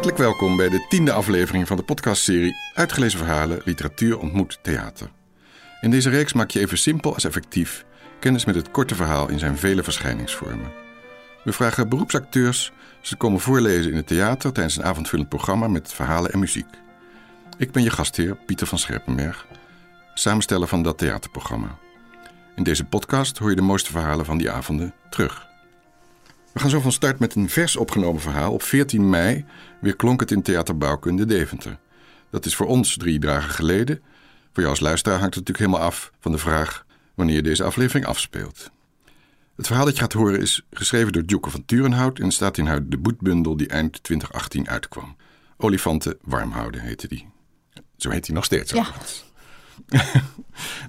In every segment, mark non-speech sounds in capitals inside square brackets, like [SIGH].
Hartelijk welkom bij de tiende aflevering van de podcastserie Uitgelezen verhalen, literatuur ontmoet theater. In deze reeks maak je even simpel als effectief kennis met het korte verhaal in zijn vele verschijningsvormen. We vragen beroepsacteurs ze komen voorlezen in het theater tijdens een avondvullend programma met verhalen en muziek. Ik ben je gastheer Pieter van Scherpenberg, samensteller van dat theaterprogramma. In deze podcast hoor je de mooiste verhalen van die avonden terug. We gaan zo van start met een vers opgenomen verhaal. Op 14 mei weer klonk het in Theater Bouwkunde Deventer. Dat is voor ons drie dagen geleden. Voor jou als luisteraar hangt het natuurlijk helemaal af van de vraag wanneer je deze aflevering afspeelt. Het verhaal dat je gaat horen is geschreven door Djoeke van Turenhout en staat in haar debuutbundel die eind 2018 uitkwam. Olifanten warm houden heette die. Zo heet hij nog steeds. Ja. [LAUGHS]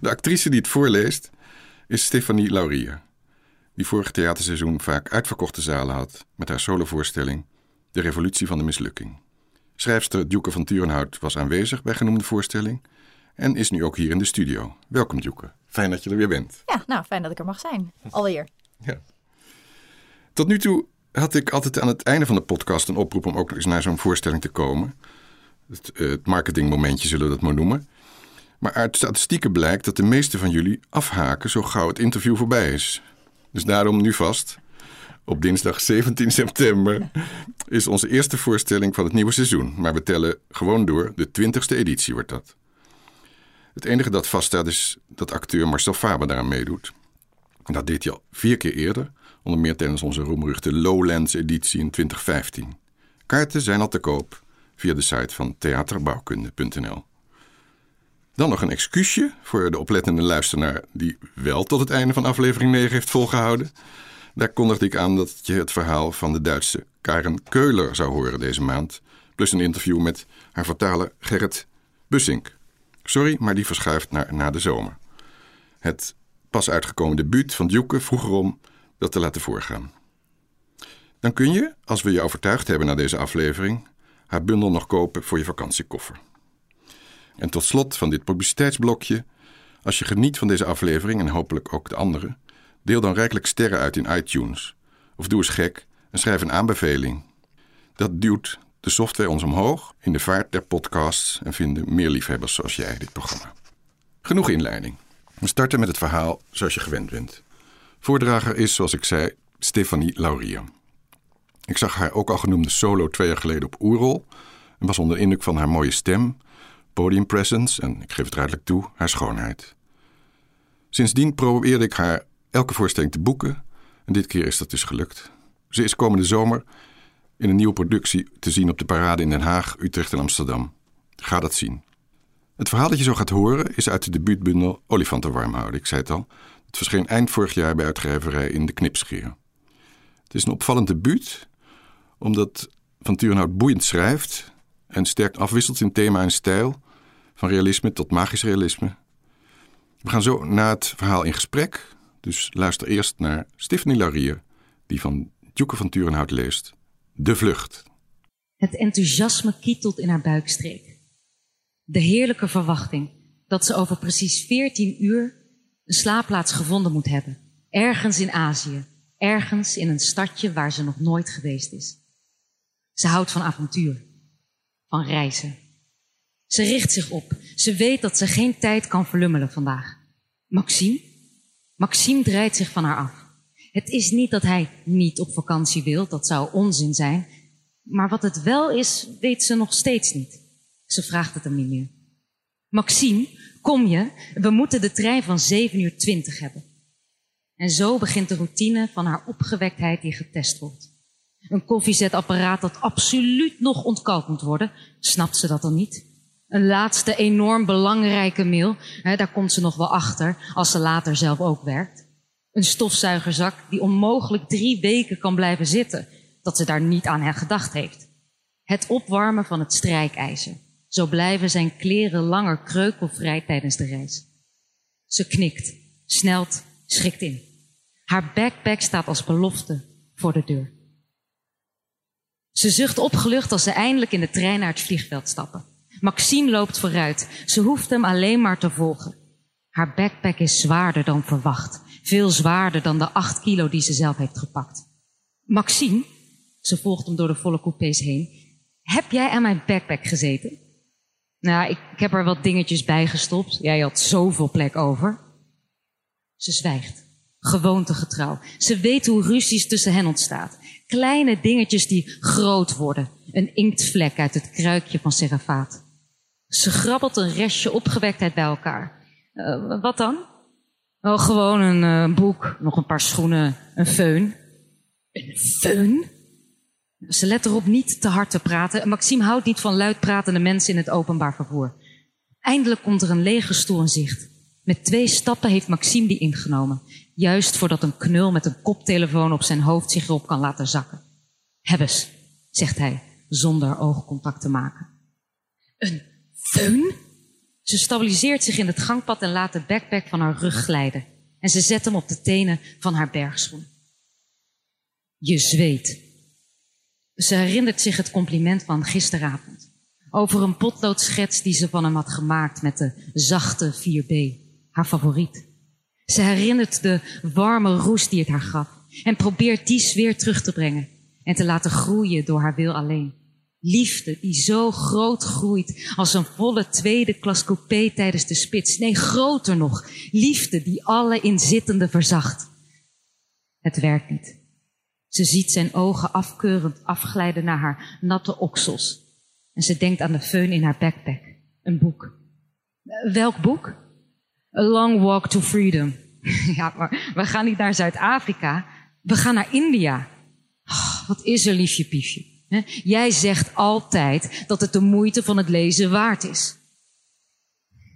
De actrice die het voorleest is Stefanie Laurier die vorig theaterseizoen vaak uitverkochte zalen had met haar solovoorstelling De Revolutie van de Mislukking. Schrijfster Djoeke van Turenhout was aanwezig bij genoemde voorstelling en is nu ook hier in de studio. Welkom Djoeke, fijn dat je er weer bent. Ja, nou, fijn dat ik er mag zijn. Alweer. Ja. Tot nu toe had ik altijd aan het einde van de podcast een oproep om ook eens naar zo'n voorstelling te komen. Het, uh, het marketingmomentje zullen we dat maar noemen. Maar uit statistieken blijkt dat de meeste van jullie afhaken zo gauw het interview voorbij is. Dus daarom nu vast. Op dinsdag 17 september is onze eerste voorstelling van het nieuwe seizoen. Maar we tellen gewoon door. De 20ste editie wordt dat. Het enige dat vaststaat is dat acteur Marcel Faber daaraan meedoet. Dat deed hij al vier keer eerder. Onder meer tijdens onze roemruchte Lowlands editie in 2015. Kaarten zijn al te koop via de site van theaterbouwkunde.nl. Dan nog een excuusje voor de oplettende luisteraar die wel tot het einde van aflevering 9 heeft volgehouden. Daar kondigde ik aan dat je het verhaal van de Duitse Karen Keuler zou horen deze maand. Plus een interview met haar vertaler Gerrit Bussink. Sorry, maar die verschuift naar na de zomer. Het pas uitgekomen debuut van Djoeke vroeg erom dat te laten voorgaan. Dan kun je, als we je overtuigd hebben na deze aflevering, haar bundel nog kopen voor je vakantiekoffer. En tot slot van dit publiciteitsblokje, als je geniet van deze aflevering en hopelijk ook de andere, deel dan rijkelijk sterren uit in iTunes. Of doe eens gek en schrijf een aanbeveling. Dat duwt de software ons omhoog in de vaart der podcasts en vinden meer liefhebbers zoals jij dit programma. Genoeg inleiding. We starten met het verhaal zoals je gewend bent. Voordrager is, zoals ik zei, Stefanie Laurier. Ik zag haar ook al genoemde solo twee jaar geleden op Oerol en was onder indruk van haar mooie stem, podiumpresence en, ik geef het duidelijk toe, haar schoonheid. Sindsdien probeerde ik haar elke voorstelling te boeken en dit keer is dat dus gelukt. Ze is komende zomer in een nieuwe productie te zien op de parade in Den Haag, Utrecht en Amsterdam. Ga dat zien. Het verhaal dat je zo gaat horen is uit de debuutbundel Olifanten warm houden. Ik zei het al. Het verscheen eind vorig jaar bij uitgeverij in de Knipscheer. Het is een opvallend debuut, omdat Van Turenhout boeiend schrijft en sterk afwisselt in thema en stijl, van realisme tot magisch realisme. We gaan zo na het verhaal in gesprek, dus luister eerst naar Stephanie Laurier, die van Djoeke van Turenhout leest De Vlucht. Het enthousiasme kietelt in haar buikstreek. De heerlijke verwachting dat ze over precies 14 uur een slaapplaats gevonden moet hebben. Ergens in Azië, ergens in een stadje waar ze nog nooit geweest is. Ze houdt van avontuur van reizen. Ze richt zich op. Ze weet dat ze geen tijd kan verlummelen vandaag. Maxime? Maxime draait zich van haar af. Het is niet dat hij niet op vakantie wil, dat zou onzin zijn. Maar wat het wel is, weet ze nog steeds niet. Ze vraagt het hem niet meer. Maxime, kom je? We moeten de trein van 7 uur 20 hebben. En zo begint de routine van haar opgewektheid die getest wordt. Een koffiezetapparaat dat absoluut nog ontkookt moet worden. Snapt ze dat dan niet? Een laatste enorm belangrijke mail. Hè, daar komt ze nog wel achter als ze later zelf ook werkt. Een stofzuigerzak die onmogelijk drie weken kan blijven zitten. Dat ze daar niet aan gedacht heeft. Het opwarmen van het strijkijzer. Zo blijven zijn kleren langer kreukelvrij tijdens de reis. Ze knikt, snelt, schrikt in. Haar backpack staat als belofte voor de deur. Ze zucht opgelucht als ze eindelijk in de trein naar het vliegveld stappen. Maxime loopt vooruit. Ze hoeft hem alleen maar te volgen. Haar backpack is zwaarder dan verwacht. Veel zwaarder dan de acht kilo die ze zelf heeft gepakt. Maxime, ze volgt hem door de volle coupés heen, Heb jij aan mijn backpack gezeten? Nou, ik, ik heb er wat dingetjes bij gestopt. Jij had zoveel plek over. Ze zwijgt. Gewoontegetrouw. Ze weet hoe ruzies tussen hen ontstaat. Kleine dingetjes die groot worden. Een inktvlek uit het kruikje van Serafaat. Ze grabbelt een restje opgewektheid bij elkaar. Uh, wat dan? Oh, gewoon een uh, boek, nog een paar schoenen, een föhn. Een föhn? Ze let erop niet te hard te praten. Maxime houdt niet van luidpratende mensen in het openbaar vervoer. Eindelijk komt er een lege stoel in zicht. Met twee stappen heeft Maxime die ingenomen. Juist voordat een knul met een koptelefoon op zijn hoofd zich erop kan laten zakken. Hebbes, zegt hij, zonder oogcontact te maken. Een Ze stabiliseert zich in het gangpad en laat de backpack van haar rug glijden. En ze zet hem op de tenen van haar bergschoen. Je zweet. Ze herinnert zich het compliment van gisteravond. Over een potloodschets die ze van hem had gemaakt met de zachte 4B, haar favoriet. Ze herinnert de warme roes die het haar gaf en probeert die sfeer terug te brengen en te laten groeien door haar wil alleen. Liefde die zo groot groeit als een volle tweede klas coupé tijdens de spits. Nee, groter nog. Liefde die alle inzittenden verzacht. Het werkt niet. Ze ziet zijn ogen afkeurend afglijden naar haar natte oksels. En ze denkt aan de föhn in haar backpack. Een boek. Welk boek? A Long Walk to Freedom. [LAUGHS] ja, maar we gaan niet naar Zuid-Afrika. We gaan naar India. Oh, wat is er, liefje piefje? Jij zegt altijd dat het de moeite van het lezen waard is.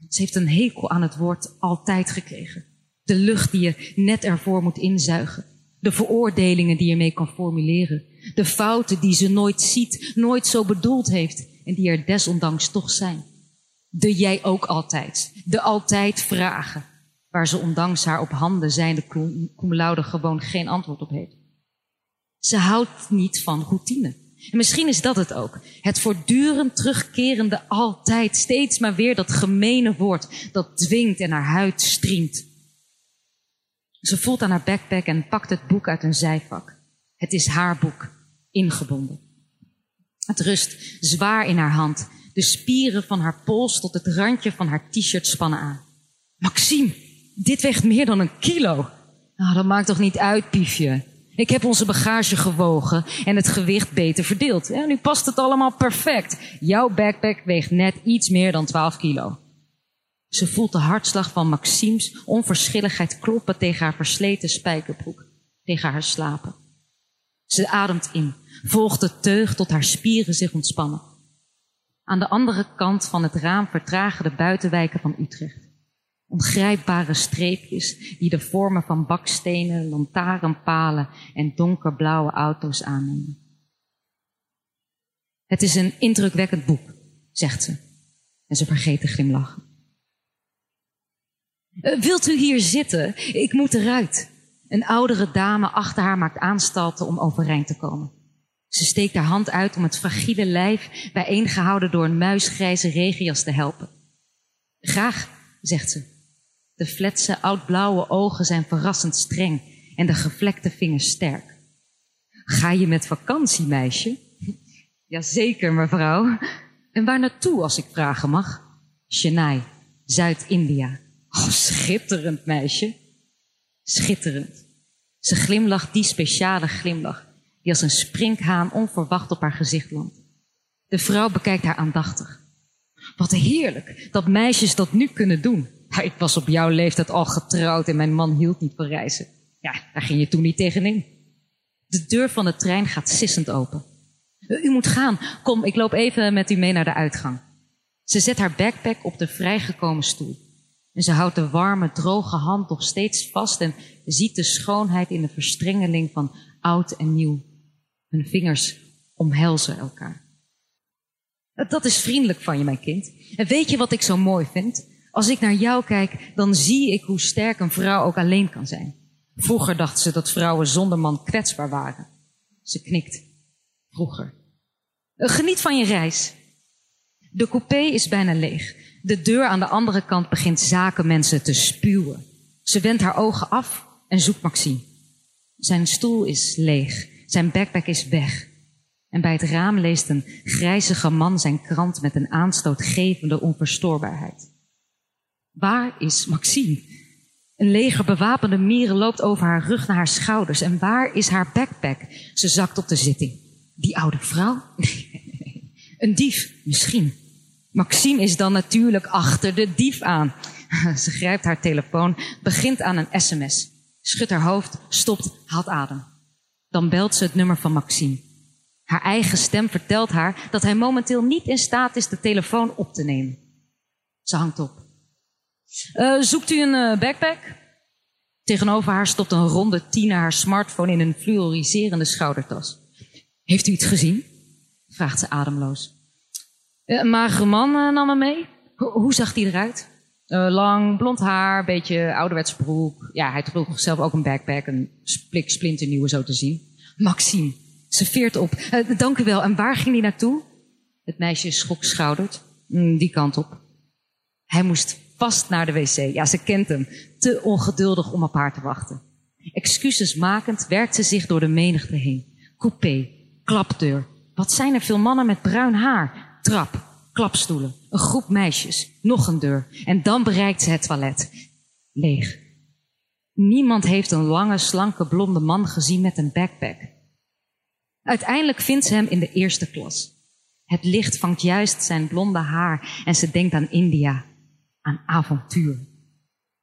Ze heeft een hekel aan het woord altijd gekregen. De lucht die je net ervoor moet inzuigen. De veroordelingen die je mee kan formuleren. De fouten die ze nooit ziet, nooit zo bedoeld heeft en die er desondanks toch zijn. De jij ook altijd. De altijd vragen. Waar ze ondanks haar op handen zijnde cum laude gewoon geen antwoord op heeft. Ze houdt niet van routine. En misschien is dat het ook. Het voortdurend terugkerende altijd, steeds maar weer dat gemene woord dat dwingt en haar huid striemt. Ze voelt aan haar backpack en pakt het boek uit een zijvak. Het is haar boek, ingebonden. Het rust zwaar in haar hand. De spieren van haar pols tot het randje van haar t-shirt spannen aan. Maxime, dit weegt meer dan een kilo. Nou, dat maakt toch niet uit, piefje. Ik heb onze bagage gewogen en het gewicht beter verdeeld. En nu past het allemaal perfect. Jouw backpack weegt net iets meer dan 12 kilo. Ze voelt de hartslag van Maxime's onverschilligheid kloppen tegen haar versleten spijkerbroek, tegen haar slapen. Ze ademt in, volgt de teug tot haar spieren zich ontspannen. Aan de andere kant van het raam vertragen de buitenwijken van Utrecht. Ongrijpbare streepjes die de vormen van bakstenen, lantaarnpalen en donkerblauwe auto's aannemen. Het is een indrukwekkend boek, zegt ze. En ze vergeet te glimlachen. Uh, wilt u hier zitten? Ik moet eruit. Een oudere dame achter haar maakt aanstalten om overeind te komen. Ze steekt haar hand uit om het fragiele lijf, bijeengehouden door een muisgrijze regenjas, te helpen. Graag, zegt ze. De fletse, oudblauwe ogen zijn verrassend streng en de gevlekte vingers sterk. Ga je met vakantie, meisje? [LAUGHS] Jazeker, mevrouw. En waar naartoe, als ik vragen mag? Chennai, Zuid-India. Oh, schitterend, meisje. Schitterend. Ze glimlacht die speciale glimlach, die als een sprinkhaan onverwacht op haar gezicht landt. De vrouw bekijkt haar aandachtig. Wat heerlijk dat meisjes dat nu kunnen doen. Ik was op jouw leeftijd al getrouwd en mijn man hield niet van reizen. Ja, daar ging je toen niet tegenin. De deur van de trein gaat sissend open. U moet gaan. Kom, ik loop even met u mee naar de uitgang. Ze zet haar backpack op de vrijgekomen stoel. En ze houdt de warme, droge hand nog steeds vast en ziet de schoonheid in de verstrengeling van oud en nieuw. Hun vingers omhelzen elkaar. Dat is vriendelijk van je, mijn kind. En weet je wat ik zo mooi vind? Als ik naar jou kijk, dan zie ik hoe sterk een vrouw ook alleen kan zijn. Vroeger dacht ze dat vrouwen zonder man kwetsbaar waren. Ze knikt. Vroeger. Geniet van je reis. De coupé is bijna leeg. De deur aan de andere kant begint zakenmensen te spuwen. Ze wendt haar ogen af en zoekt Maxime. Zijn stoel is leeg. Zijn backpack is weg. En bij het raam leest een grijzige man zijn krant met een aanstootgevende onverstoorbaarheid. Waar is Maxime? Een leger bewapende mieren loopt over haar rug naar haar schouders. En waar is haar backpack? Ze zakt op de zitting. Die oude vrouw? [LAUGHS] Een dief, misschien. Maxime is dan natuurlijk achter de dief aan. [LAUGHS] Ze grijpt haar telefoon, begint aan een sms. Schudt haar hoofd, stopt, haalt adem. Dan belt ze het nummer van Maxime. Haar eigen stem vertelt haar dat hij momenteel niet in staat is de telefoon op te nemen. Ze hangt op. Uh, zoekt u een uh, backpack? Tegenover haar stopt een ronde tiener haar smartphone in een fluoriserende schoudertas. Heeft u iets gezien? vraagt ze ademloos. Uh, een magere man nam me mee. hoe zag die eruit? lang, blond haar, beetje ouderwets broek. Ja, hij droeg zelf ook een backpack, een splik splinternieuwe zo te zien. Maxime, ze veert op. dank u wel. En waar ging hij naartoe? Het meisje schokschouderd. Mm, die kant op. Hij moest vast naar de wc. Ja, ze kent hem. Te ongeduldig om op haar te wachten. Excuses makend werkt ze zich door de menigte heen. Coupé, klapdeur. Wat zijn er veel mannen met bruin haar? Trap, klapstoelen, een groep meisjes, nog een deur. En dan bereikt ze het toilet. Leeg. Niemand heeft een lange, slanke, blonde man gezien met een backpack. Uiteindelijk vindt ze hem in de eerste klas. Het licht vangt juist zijn blonde haar en ze denkt aan India, aan avontuur.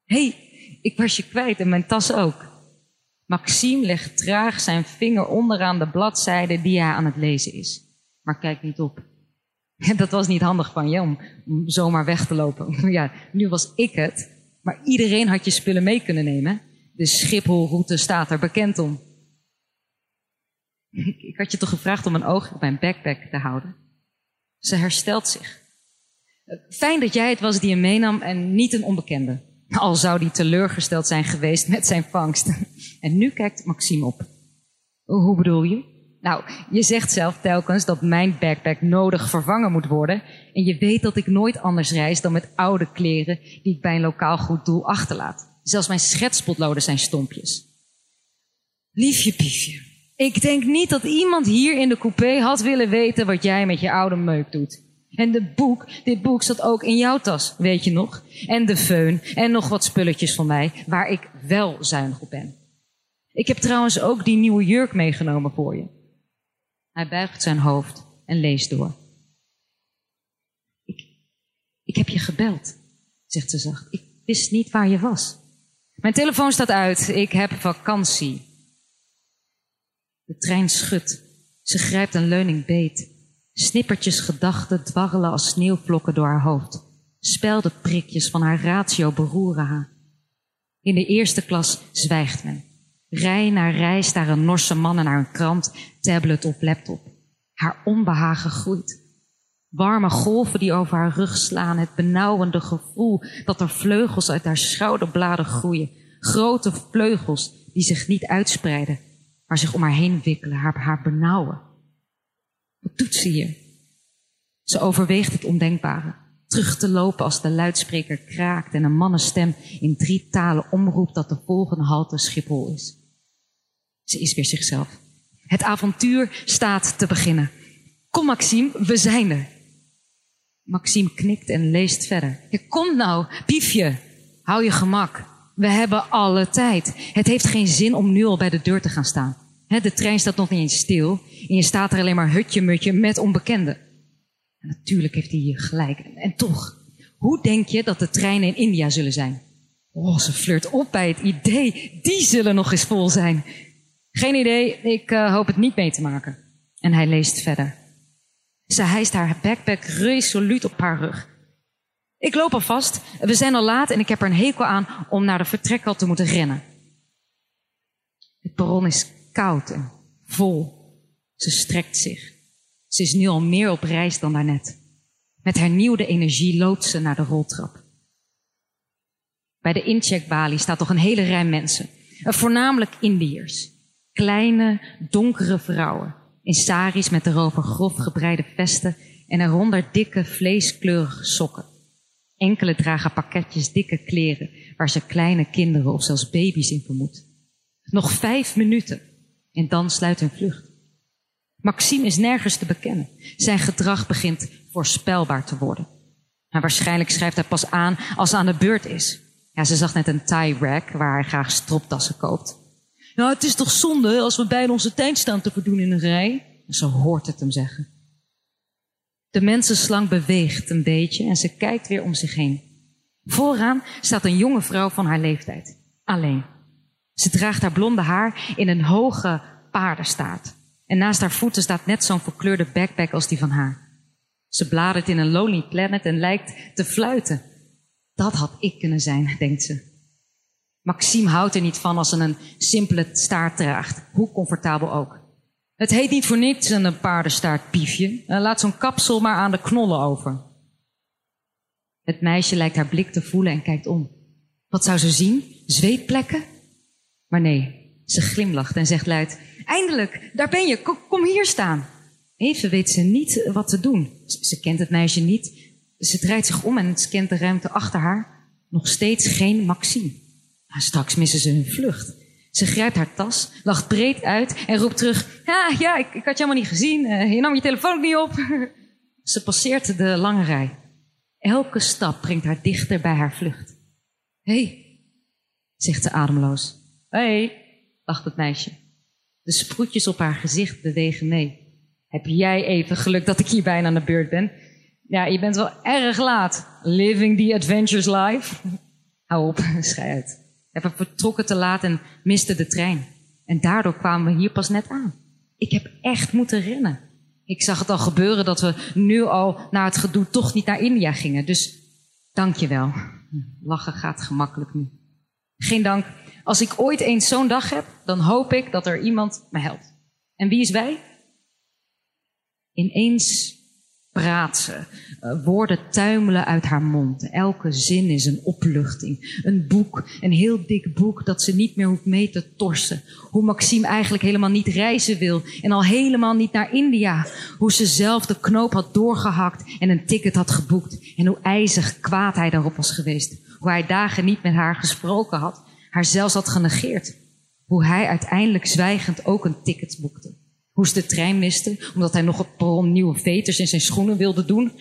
Hé, hey, ik was je kwijt en mijn tas ook. Maxime legt traag zijn vinger onderaan de bladzijde die hij aan het lezen is. Maar kijk niet op. [LAUGHS] Dat was niet handig van je om, zomaar weg te lopen. [LAUGHS] Ja, nu was ik het. Maar iedereen had je spullen mee kunnen nemen. De Schipholroute staat er bekend om. [LAUGHS] Ik had je toch gevraagd om een oog op mijn backpack te houden? Ze herstelt zich. Fijn dat jij het was die hem meenam en niet een onbekende. Al zou die teleurgesteld zijn geweest met zijn vangst. [LAUGHS] En nu kijkt Maxime op. Hoe bedoel je? Nou, je zegt zelf telkens dat mijn backpack nodig vervangen moet worden. En je weet dat ik nooit anders reis dan met oude kleren die ik bij een lokaal goed doel achterlaat. Zelfs mijn schetspotloden zijn stompjes. Liefje piefje, ik denk niet dat iemand hier in de coupé had willen weten wat jij met je oude meuk doet. En de boek, dit boek zat ook in jouw tas, weet je nog? En de föhn en nog wat spulletjes van mij, waar ik wel zuinig op ben. Ik heb trouwens ook die nieuwe jurk meegenomen voor je. Hij buigt zijn hoofd en leest door. Ik, ik heb je gebeld, zegt ze zacht. Ik wist niet waar je was. Mijn telefoon staat uit. Ik heb vakantie. De trein schudt. Ze grijpt een leuning beet. Snippertjes gedachten dwarrelen als sneeuwvlokken door haar hoofd. Speldenprikjes van haar ratio beroeren haar. In de eerste klas zwijgt men. Rij na rij staren Norse mannen naar een krant, tablet of laptop. Haar onbehagen groeit. Warme golven die over haar rug slaan, het benauwende gevoel dat er vleugels uit haar schouderbladen groeien. Grote vleugels die zich niet uitspreiden, maar zich om haar heen wikkelen, haar, haar benauwen. Wat doet ze hier? Ze overweegt het ondenkbare. Terug te lopen als de luidspreker kraakt en een mannenstem in drie talen omroept dat de volgende halte Schiphol is. Ze is weer zichzelf. Het avontuur staat te beginnen. Kom Maxime, we zijn er. Maxime knikt en leest verder. Ja, kom nou, piefje, hou je gemak. We hebben alle tijd. Het heeft geen zin om nu al bij de deur te gaan staan. De trein staat nog niet eens stil en je staat er alleen maar hutje-mutje met onbekenden. En natuurlijk heeft hij hier gelijk. En toch, hoe denk je dat de treinen in India zullen zijn? Oh, ze flirt op bij het idee. Die zullen nog eens vol zijn. Geen idee, ik uh, hoop het niet mee te maken. En hij leest verder. Ze hijst haar backpack resoluut op haar rug. Ik loop al vast. We zijn al laat en ik heb er een hekel aan om naar de vertrekhal te moeten rennen. Het perron is koud en vol. Ze strekt zich. Ze is nu al meer op reis dan daarnet. Met hernieuwde energie loopt ze naar de roltrap. Bij de incheckbalie staat toch een hele rij mensen. Voornamelijk Indiërs. Kleine, donkere vrouwen. In saris met erover grof gebreide vesten en eronder dikke, vleeskleurige sokken. Enkele dragen pakketjes dikke kleren waar ze kleine kinderen of zelfs baby's in vermoedt. Nog vijf minuten en dan sluit hun vlucht. Maxime is nergens te bekennen. Zijn gedrag begint voorspelbaar te worden. Maar waarschijnlijk schrijft hij pas aan als ze aan de beurt is. Ja, ze zag net een tie rack waar hij graag stroptassen koopt. Nou, het is toch zonde als we beiden onze tijd staan te verdoen in een rij? Zo hoort het hem zeggen. De mensenslang beweegt een beetje en ze kijkt weer om zich heen. Vooraan staat een jonge vrouw van haar leeftijd. Alleen. Ze draagt haar blonde haar in een hoge paardenstaart. En naast haar voeten staat net zo'n verkleurde backpack als die van haar. Ze bladert in een Lonely Planet en lijkt te fluiten. Dat had ik kunnen zijn, denkt ze. Maxime houdt er niet van als ze een simpele staart draagt, hoe comfortabel ook. Het heet niet voor niets een paardenstaartpiefje. Laat zo'n kapsel maar aan de knollen over. Het meisje lijkt haar blik te voelen en kijkt om. Wat zou ze zien? Zweetplekken? Maar nee, ze glimlacht en zegt luid: Eindelijk, daar ben je, kom, hier staan. Even weet ze niet wat te doen. Ze, kent het meisje niet. Ze draait zich om en scant de ruimte achter haar. Nog steeds geen Maxime. straks missen ze hun vlucht. Ze grijpt haar tas, lacht breed uit en roept terug: Ja, ja, ik, ik had je helemaal niet gezien. Uh, je nam je telefoon niet op. [LAUGHS] ze passeert de lange rij. Elke stap brengt haar dichter bij haar vlucht. Hé, hey, zegt ze ademloos. Hey, lacht het meisje. De sproetjes op haar gezicht bewegen mee. Heb jij even geluk dat ik hier bijna aan de beurt ben? Ja, je bent wel erg laat. Living the adventures life. Hou op, [LAUGHS] schei uit. We vertrokken te laat en miste de trein. En daardoor kwamen we hier pas net aan. Ik heb echt moeten rennen. Ik zag het al gebeuren dat we nu al na het gedoe toch niet naar India gingen. Dus dank je wel. Lachen gaat gemakkelijk nu. Geen dank. Als ik ooit eens zo'n dag heb, dan hoop ik dat er iemand me helpt. En wie is wij? Ineens praat ze. Uh, woorden tuimelen uit haar mond. Elke zin is een opluchting. Een boek, een heel dik boek dat ze niet meer hoeft mee te torsen. Hoe Maxime eigenlijk helemaal niet reizen wil en al helemaal niet naar India. Hoe ze zelf de knoop had doorgehakt en een ticket had geboekt. En hoe ijzig kwaad hij daarop was geweest. Hoe hij dagen niet met haar gesproken had, haar zelfs had genegeerd. Hoe hij uiteindelijk zwijgend ook een ticket boekte. Hoe ze de trein miste, omdat hij nog op perron nieuwe veters in zijn schoenen wilde doen.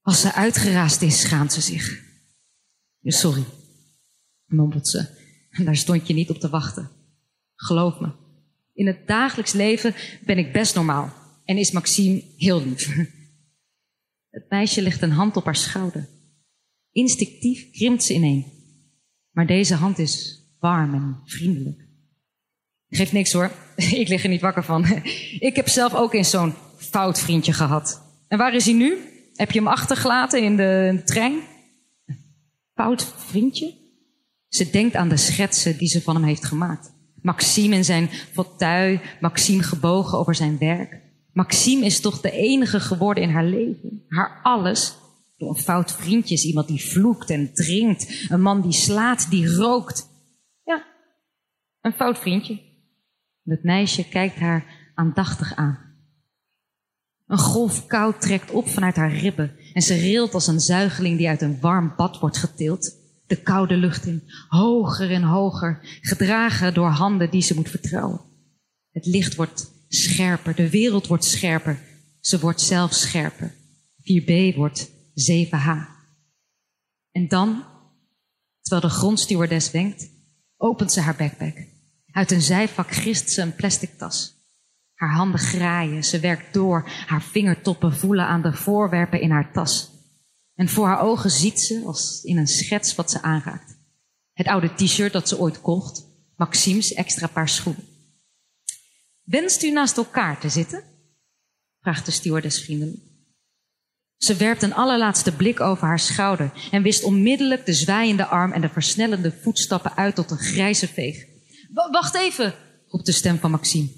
Als ze uitgeraasd is, schaamt ze zich. Sorry, mompelt ze. En daar stond je niet op te wachten. Geloof me. In het dagelijks leven ben ik best normaal. En is Maxime heel lief. Het meisje legt een hand op haar schouder. Instinctief krimpt ze ineen. Maar deze hand is warm en vriendelijk. Geeft niks hoor. [LAUGHS] Ik lig er niet wakker van. [LAUGHS] Ik heb zelf ook eens zo'n fout vriendje gehad. En waar is hij nu? Heb je hem achtergelaten in de trein? Fout vriendje? Ze denkt aan de schetsen die ze van hem heeft gemaakt. Maxime in zijn fauteuil, Maxime gebogen over zijn werk. Maxime is toch de enige geworden in haar leven. Haar alles. Een fout vriendje is iemand die vloekt en drinkt. Een man die slaat, die rookt. Ja, een fout vriendje. Het meisje kijkt haar aandachtig aan. Een golf koud trekt op vanuit haar ribben en ze rilt als een zuigeling die uit een warm bad wordt getild. De koude lucht in, hoger en hoger, gedragen door handen die ze moet vertrouwen. Het licht wordt scherper, de wereld wordt scherper, ze wordt zelf scherper. 4b wordt 7h. En dan, terwijl de grondstewardess wenkt, opent ze haar backpack. Uit een zijvak grist ze een plastic tas. Haar handen graaien, ze werkt door, haar vingertoppen voelen aan de voorwerpen in haar tas. En voor haar ogen ziet ze, als in een schets, wat ze aanraakt. Het oude t-shirt dat ze ooit kocht, Maxime's extra paar schoenen. Wenst u naast elkaar te zitten? vraagt de stewardess vriendelijk. Ze werpt een allerlaatste blik over haar schouder en wist onmiddellijk de zwaaiende arm en de versnellende voetstappen uit tot een grijze veeg. Wacht even, roept de stem van Maxime.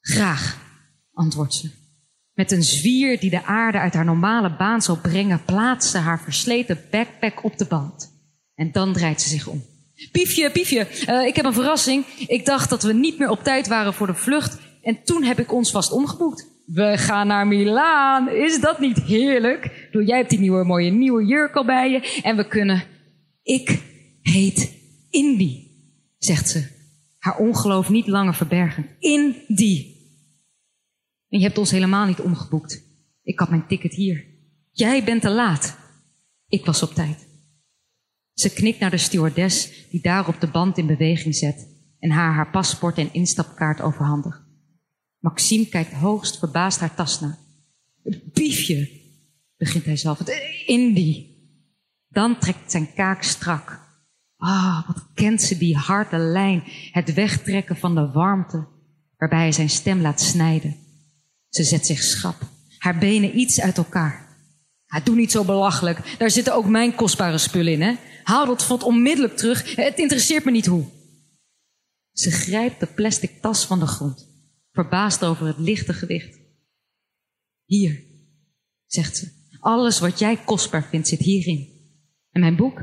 Graag, antwoordt ze. Met een zwier die de aarde uit haar normale baan zal brengen, plaatst ze haar versleten backpack op de band. En dan draait ze zich om. Piefje, piefje, uh, ik heb een verrassing. Ik dacht dat we niet meer op tijd waren voor de vlucht. En toen heb ik ons vast omgeboekt. We gaan naar Milaan. Is dat niet heerlijk? Doe, jij hebt die nieuwe mooie nieuwe jurk al bij je. En we kunnen... Ik heet Indy zegt ze. Haar ongeloof niet langer verbergen. In die. En je hebt ons helemaal niet omgeboekt. Ik had mijn ticket hier. Jij bent te laat. Ik was op tijd. Ze knikt naar de stewardess die daar op de band in beweging zet en haar haar paspoort en instapkaart overhandigt. Maxime kijkt hoogst verbaasd haar tas na. Biefje, begint hij zelf. Indie. Dan trekt zijn kaak strak. Ah, wat kent ze die harde lijn, het wegtrekken van de warmte, waarbij hij zijn stem laat snijden. Ze zet zich schrap, haar benen iets uit elkaar. Doe niet zo belachelijk, daar zitten ook mijn kostbare spullen in, hè? Haal dat vod onmiddellijk terug, het interesseert me niet hoe. Ze grijpt de plastic tas van de grond, verbaasd over het lichte gewicht. Hier, zegt ze, alles wat jij kostbaar vindt zit hierin. En mijn boek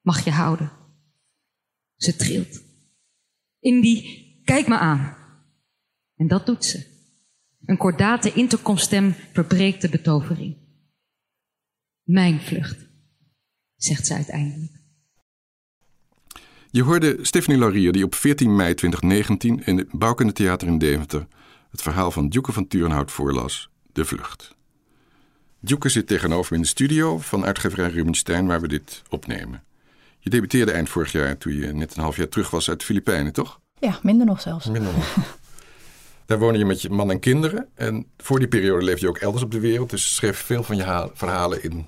mag je houden. Ze trilt. Indy, kijk me aan. En dat doet ze. Een kordate intercomstem verbreekt de betovering. Mijn vlucht, zegt ze uiteindelijk. Je hoorde Stephanie Laurier die op 14 mei 2019 in het Bouwkunde Theater in Deventer het verhaal van Djoeke van Turenhout voorlas, De Vlucht. Djoeke zit tegenover me in de studio van uitgeverij Rubinstein waar we dit opnemen. Je debuteerde eind vorig jaar toen je net een half jaar terug was uit de Filipijnen, toch? Ja, minder nog zelfs. Minder nog. [LAUGHS] Daar woonde je met je man en kinderen. En voor die periode leefde je ook elders op de wereld. Dus schreef veel van je verhalen in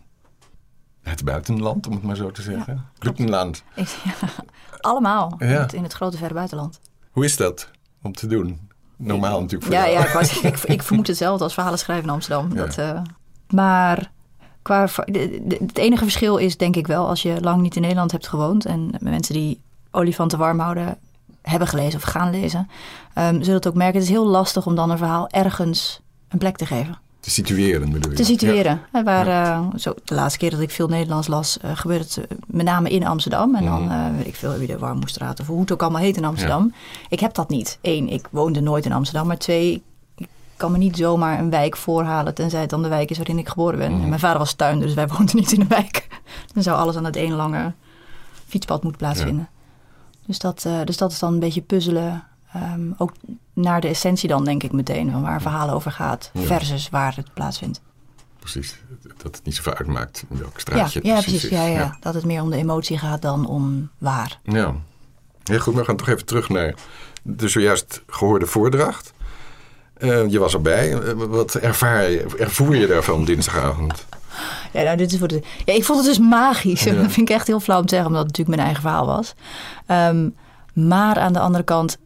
het buitenland, om het maar zo te zeggen. Ja, buitenland. [LAUGHS] Ja, allemaal. In, het, in, het, grote verre buitenland. Hoe is dat om te doen? Normaal natuurlijk voor ja, Ja, ik, [LAUGHS] ik, ik, vermoed hetzelfde als verhalen schrijven in Amsterdam. Dat, uh, maar qua, het enige verschil is denk ik wel als je lang niet in Nederland hebt gewoond. En mensen die olifanten warm houden hebben gelezen of gaan lezen. Um, zullen het ook merken. Het is heel lastig om dan een verhaal ergens een plek te geven. Te situeren bedoel je? Te situeren. Ja. Waar, uh, zo, de laatste keer dat ik veel Nederlands las, uh, gebeurde het uh, met name in Amsterdam. En dan uh, weet ik veel wie de Warmoestraat of hoe het ook allemaal heet in Amsterdam. Ik heb dat niet. Eén, ik woonde nooit in Amsterdam. Maar twee, ik kan me niet zomaar een wijk voorhalen tenzij het dan de wijk is waarin ik geboren ben. En mijn vader was tuin, dus wij [LAUGHS] woonden niet in een wijk. dan zou alles aan het één lange fietspad moeten plaatsvinden. Dus, dat, dus dat is dan een beetje puzzelen. Um, ook naar de essentie dan denk ik meteen van waar een verhaal over gaat versus waar het plaatsvindt. Precies, dat het niet zoveel uitmaakt in welk straatje ja, ja, precies. Ja, ja, dat het meer om de emotie gaat dan om waar. Ja, heel goed. We gaan toch even terug naar de zojuist gehoorde voordracht. Uh, je was erbij. wat ervaar je, ervoer je daarvan dinsdagavond? Ja, nou, dit is voor de, ja, ik vond het dus magisch. Ja. [LAUGHS] Dat vind ik echt heel flauw om te zeggen, omdat het natuurlijk mijn eigen verhaal was. Um, maar aan de andere kant,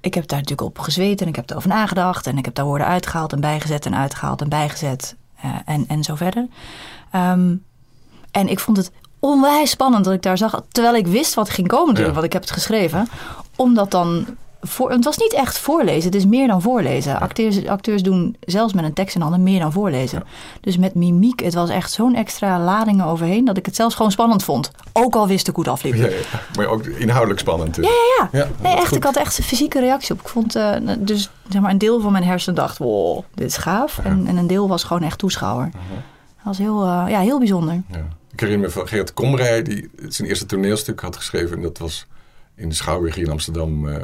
ik heb daar natuurlijk op gezweten en ik heb erover nagedacht. En ik heb daar woorden uitgehaald en bijgezet en uitgehaald en bijgezet. Uh, en, en zo verder. Um, en ik vond het onwijs spannend dat ik daar zag. Terwijl ik wist wat ging komen natuurlijk, ja. want ik heb het geschreven. Om dat dan... Voor, het was niet echt voorlezen, het is meer dan voorlezen. Ja. Acteurs, acteurs doen zelfs met een tekst in handen meer dan voorlezen. Ja. Dus met mimiek, het was echt zo'n extra ladingen overheen... dat ik het zelfs gewoon spannend vond. Ook al wist ik hoe het afliep. Ja, maar ook inhoudelijk spannend. Dus. Ja, ja, ja. nee, echt, ik had echt een fysieke reactie op. Ik vond uh, dus zeg maar, een deel van mijn hersenen dacht... wow, dit is gaaf. En, en, een deel was gewoon echt toeschouwer. Uh -huh. Dat was heel, uh, ja, heel bijzonder. Ik herinner me van Gerrit Komrij... die zijn eerste toneelstuk had geschreven... en dat was in de Schouwburg hier in Amsterdam... Uh,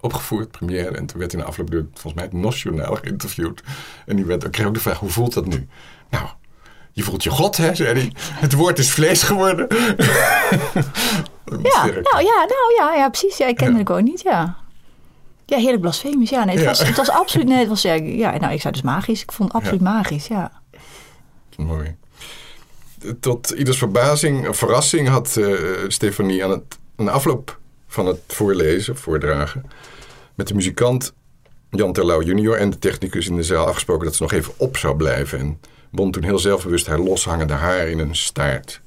opgevoerd, première. En toen werd hij na afloop door volgens mij het NOS-journaal geïnterviewd. En die werd, kreeg ook de vraag, hoe voelt dat nu? Nou, je voelt je God, hè, zei hij. Het woord is vlees geworden. ja, [LAUGHS] nou ja, nou ja, ja, precies. Ja, ik kende ja. het ook niet, ja. Ja, heerlijk blasfemisch. Ja, nee, het, ja. Was, het was absoluut, nee, het was, ja, ja, nou, ik zei dus magisch. Ik vond het absoluut magisch, ja. Mooi. Tot ieders verbazing, verrassing had uh, Stefanie aan, het, aan de afloop van het voorlezen, voordragen, met de muzikant Jan Terlouw junior en de technicus in de zaal afgesproken dat ze nog even op zou blijven. En bond toen heel zelfbewust haar loshangende haar in een staart.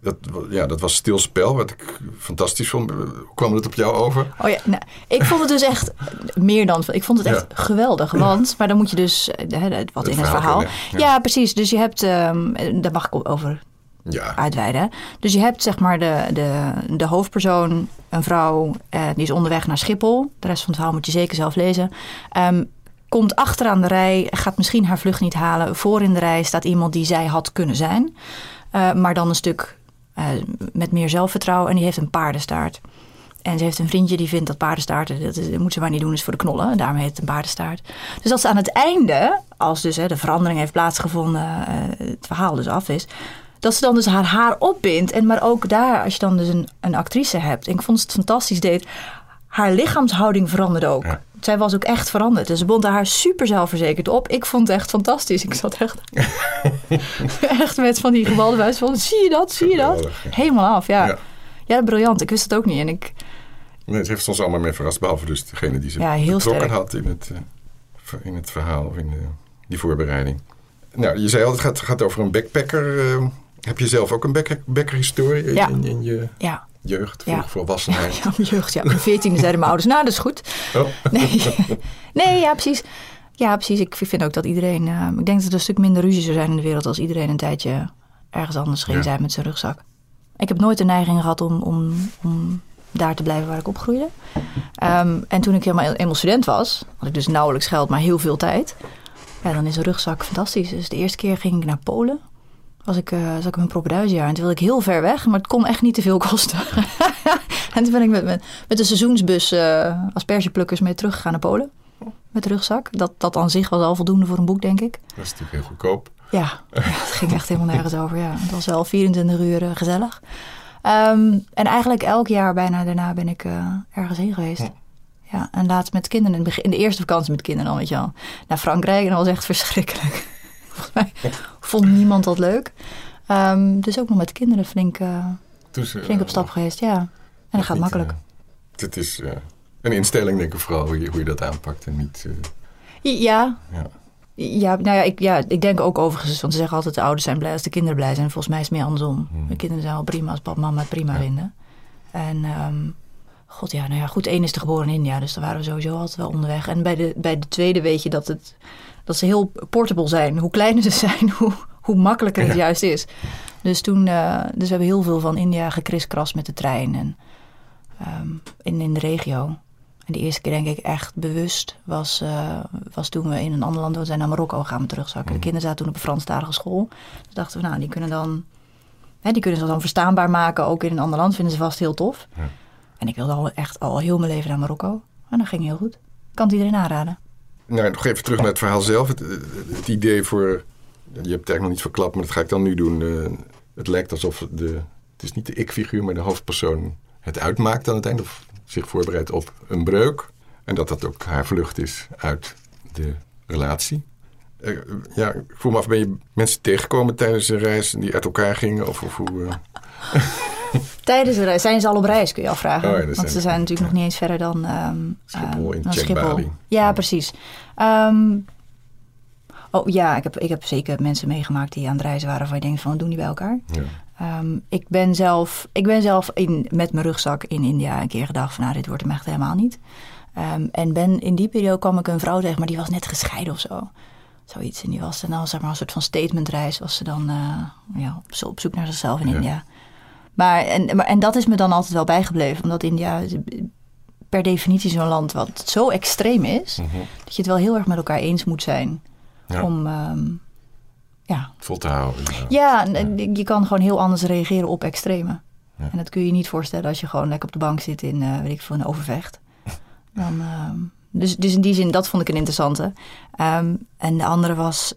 Dat, ja, dat was stilspel, wat ik fantastisch vond. Hoe kwam het op jou over? Oh ja, nou, ik vond het dus echt meer dan... Ik vond het echt ja. geweldig, want... Ja. Maar dan moet je dus... Hè, wat in het verhaal... Ja. ja. precies. Dus je hebt... Um, daar mag ik over ja. uitweiden. Dus je hebt zeg maar de, de, de hoofdpersoon, een vrouw, eh, die is onderweg naar Schiphol. De rest van het verhaal moet je zeker zelf lezen. Um, komt achteraan de rij, gaat misschien haar vlucht niet halen. Voor in de rij staat iemand die zij had kunnen zijn. Uh, maar dan een stuk uh, met meer zelfvertrouwen en die heeft een paardenstaart. en ze heeft een vriendje die vindt dat paardenstaarten, dat, moet ze maar niet doen, is voor de knollen. Daarom heet het een paardenstaart. Dus dat ze aan het einde, als dus hè, de verandering heeft plaatsgevonden, eh, het verhaal dus af is, dat ze dan dus haar haar opbindt. En maar ook daar, als je dan dus een, een actrice hebt, en ik vond het fantastisch deed, haar lichaamshouding veranderde ook. Ja. Zij was ook echt veranderd. En ze bond haar super zelfverzekerd op. Ik vond het echt fantastisch. Ik zat echt, [LAUGHS] echt met van die gebalde vuist van, zie je dat, zie je dat? Helemaal af, ja. Ja. ja. briljant. Ik wist het ook niet. En ik, Nee, het heeft ons allemaal mee verrast, behalve dus degene die ze Ja, heel betrokken sterk. had in het, eh, in het verhaal of in de, die voorbereiding. Nou, je zei al, het gaat, gaat over een backpacker. eh, heb je zelf ook een backpacker-historie in, Ja. in, in je ja, jeugd, Ja. volwassenheid? [LAUGHS] ja, jeugd. Ja, op mijn veertiende zeiden mijn ouders, nou, dat is goed. Oh. [LAUGHS] Nee, nee ja, precies. Ja, precies. Ik vind ook dat iedereen... eh, ik denk dat er een stuk minder ruzie zou zijn in de wereld... als iedereen een tijdje ergens anders ging zijn met zijn rugzak. Ik heb nooit de neiging gehad om, om, om daar te blijven waar ik opgroeide. Ehm, en toen ik helemaal eenmaal student was... had ik dus nauwelijks geld, maar heel veel tijd. Ja, dan is een rugzak fantastisch. Dus de eerste keer ging ik naar Polen. Was ik, eh zat ik een propeduisjaar. En toen wilde ik heel ver weg, maar het kon echt niet te veel [LAUGHS] kosten. en toen ben ik met, met, met de seizoensbus eh aspergeplukkers mee teruggegaan naar Polen. Met de rugzak. Dat, dat aan zich was al voldoende voor een boek, denk ik. Dat is natuurlijk heel goedkoop. Ja, ja, het ging echt helemaal nergens over. Ja. Het was wel 24 uur eh, gezellig. Ehm, en eigenlijk elk jaar bijna daarna ben ik ergens heen geweest. Ja, en laatst met kinderen, in, de eerste vakantie met kinderen dan, weet je wel. Naar Frankrijk en dat was echt verschrikkelijk. Volgens [LAUGHS] mij vond niemand dat leuk. Ehm, dus ook nog met kinderen flink, eh, Toen ze, flink op stap geweest, ja. En dat gaat niet, makkelijk. eh, het is eh, een instelling, denk ik vooral, hoe je, hoe je dat aanpakt. En niet, eh, Ja, ja. Ja, nou ja ik, ja, ik denk ook overigens, want ze zeggen altijd de ouders zijn blij als de kinderen blij zijn. Volgens mij is het meer andersom. Hmm. De kinderen zijn wel prima als papa en mama het prima vinden. En ehm, god ja, nou ja, goed, één is er geboren in India, dus daar waren we sowieso altijd wel onderweg. En bij de, bij de tweede weet je dat, het, dat ze heel portable zijn. Hoe kleiner ze [LAUGHS] zijn, hoe, hoe makkelijker het Ja. juist is. Dus toen, eh, dus we hebben heel veel van India gekriskrast met de trein en ehm, in, in de regio. En de eerste keer denk ik echt bewust was, eh, was toen we in een ander land we zijn naar Marokko gaan terugzakken. Mhm. De kinderen zaten toen op een Franstalige school. Dus dachten we, nou, die kunnen dan, hè, die kunnen ze dan verstaanbaar maken, ook in een ander land. Vinden ze vast heel tof. Ja. En ik wilde al echt al heel mijn leven naar Marokko. En dat ging heel goed. Kan het iedereen aanraden. Nou, nog even terug naar het verhaal zelf. Het, het idee voor. Je hebt het eigenlijk nog niet verklapt, maar dat ga ik dan nu doen. Eh, het lijkt alsof de. Het is niet de ik-figuur, maar de hoofdpersoon het uitmaakt aan het eind. Of zich voorbereidt op een breuk. En dat dat ook haar vlucht is uit de relatie. Eh, ja, ik voel me af, ben je mensen tegengekomen tijdens een reis die uit elkaar gingen? Of, of hoe. eh, Tijdens de reis zijn ze al op reis, kun je afvragen. Oh ja, Want ze zijn natuurlijk nog niet eens verder dan ehm, Schiphol ehm, in dan. Ja, precies. Ehm, oh ja, ik heb, ik heb zeker mensen meegemaakt die aan het reizen waren... waarvan je denkt van, wat doen die bij elkaar? ja. Ehm, ik ben zelf, ik ben zelf in, met mijn rugzak in India een keer gedacht van... nou, dit wordt hem echt helemaal niet. En ben, in die periode kwam ik een vrouw tegen, maar die was net gescheiden of zo. Zoiets. En die was dan al zeg maar, een soort van statementreis. Was ze dan eh, ja, op, op zoek naar zichzelf in Ja. India. Maar en, maar, en dat is me dan altijd wel bijgebleven. Omdat India per definitie zo'n land wat zo extreem is... Mhm. dat je het wel heel erg met elkaar eens moet zijn. Ja. Om, ehm, ja, Vol te houden. ja, je kan gewoon heel anders reageren op extreme. Ja. En dat kun je je niet voorstellen als je gewoon lekker op de bank zit in, eh weet ik veel, een overvecht. [LAUGHS] Dan, ehm, dus, dus in die zin, dat vond ik een interessante. Ehm, en de andere was,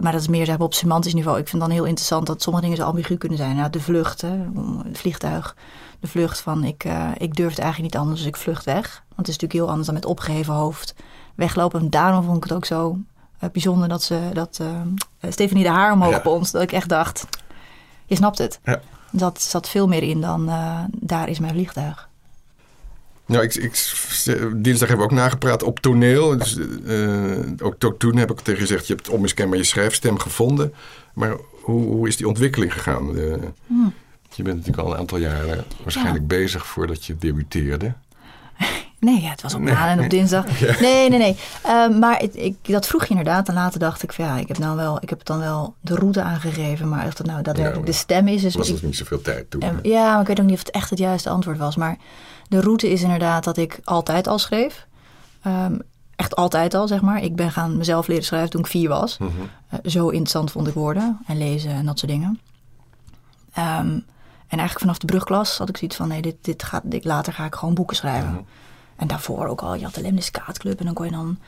maar dat is meer op semantisch niveau. Ik vind dan heel interessant dat sommige dingen zo ambigu kunnen zijn. Nou, de vlucht, hè, het vliegtuig. De vlucht van, ik, eh, ik durf het eigenlijk niet anders, dus ik vlucht weg. Want het is natuurlijk heel anders dan met opgeheven hoofd weglopen. En daarom vond ik het ook zo eh, bijzonder dat ze dat eh, Stephanie de haar omhoog Ja. bond. Dat ik echt dacht, je snapt het. Ja. Dat zat veel meer in dan daar is mijn vliegtuig. Nou, ik, ik, dinsdag hebben we ook nagepraat op toneel. Dus, eh, ook to- toen heb ik tegen je gezegd, je hebt onmiskenbaar je schrijfstem gevonden. Maar hoe, hoe is die ontwikkeling gegaan? Hmm. Je bent natuurlijk al een aantal jaren waarschijnlijk bezig voordat je debuteerde. [LAUGHS] Nee, ja, het was op Nee. maan en op [LAUGHS] dinsdag. Nee, nee, nee. Eh, maar het- ik, dat vroeg je inderdaad. En later dacht ik van ja, ik heb, nou wel, ik heb dan wel de route aangegeven. Maar of dat nou daadwerkelijk Ja, de stem is. Er was ik- dus niet zoveel tijd toen. En- ja, maar ik weet ook niet of het echt het juiste antwoord was. Maar de route is inderdaad dat ik altijd al schreef. Ehm, echt altijd al, zeg maar. Ik ben gaan mezelf leren schrijven toen ik vier was. Mhm. Eh, zo interessant vond ik woorden en lezen en dat soort dingen. Ehm, En eigenlijk vanaf de brugklas had ik zoiets van, nee, dit, dit gaat, dit, later ga ik gewoon boeken schrijven. Mhm. En daarvoor ook al, je had de en dan kon je dan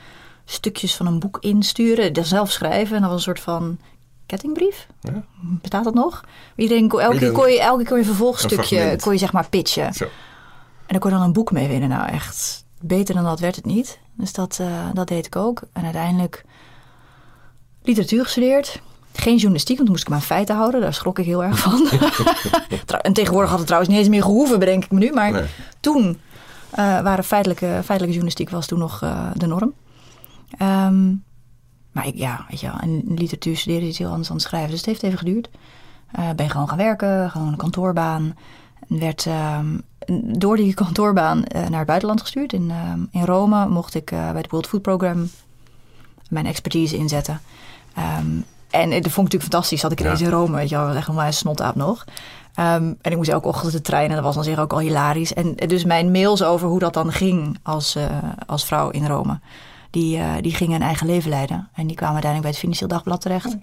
stukjes van een boek insturen, zelf schrijven. En dat was een soort van kettingbrief. Ja. Bestaat dat nog? Iedereen, kon- elke, keer Iedereen- kon je, elke keer een vervolgstukje, kon je zeg maar pitchen. Zo. En dan kon dan een boek mee winnen. Nou, echt beter dan dat werd het niet. Dus dat, eh, dat deed ik ook. En uiteindelijk literatuur gestudeerd. Geen journalistiek, want toen moest ik me aan feiten houden. Daar schrok ik heel erg van. [LAUGHS] [LAUGHS] En tegenwoordig had het trouwens niet eens meer gehoeven, bedenk ik me nu. Maar Nee. toen eh, waren feitelijke, feitelijke journalistiek was toen nog eh, de norm. Ehm, maar ik, ja, weet je wel, en literatuur studeren is iets heel anders dan schrijven. Dus het heeft even geduurd. Eh, ben gewoon gaan werken, gewoon een kantoorbaan. En werd ehm, door die kantoorbaan eh, naar het buitenland gestuurd. In, ehm, in Rome mocht ik eh, bij het World Food Program mijn expertise inzetten. Ehm, en dat vond ik natuurlijk fantastisch. Dat ik ineens Ja. in Rome, weet je wel, was echt een snotaap nog. Ehm, en ik moest elke ochtend de trein en dat was dan zeker ook al hilarisch. En dus mijn mails over hoe dat dan ging als, eh, als vrouw in Rome, die, eh, die gingen een eigen leven leiden. En die kwamen uiteindelijk bij het Financieel Dagblad terecht.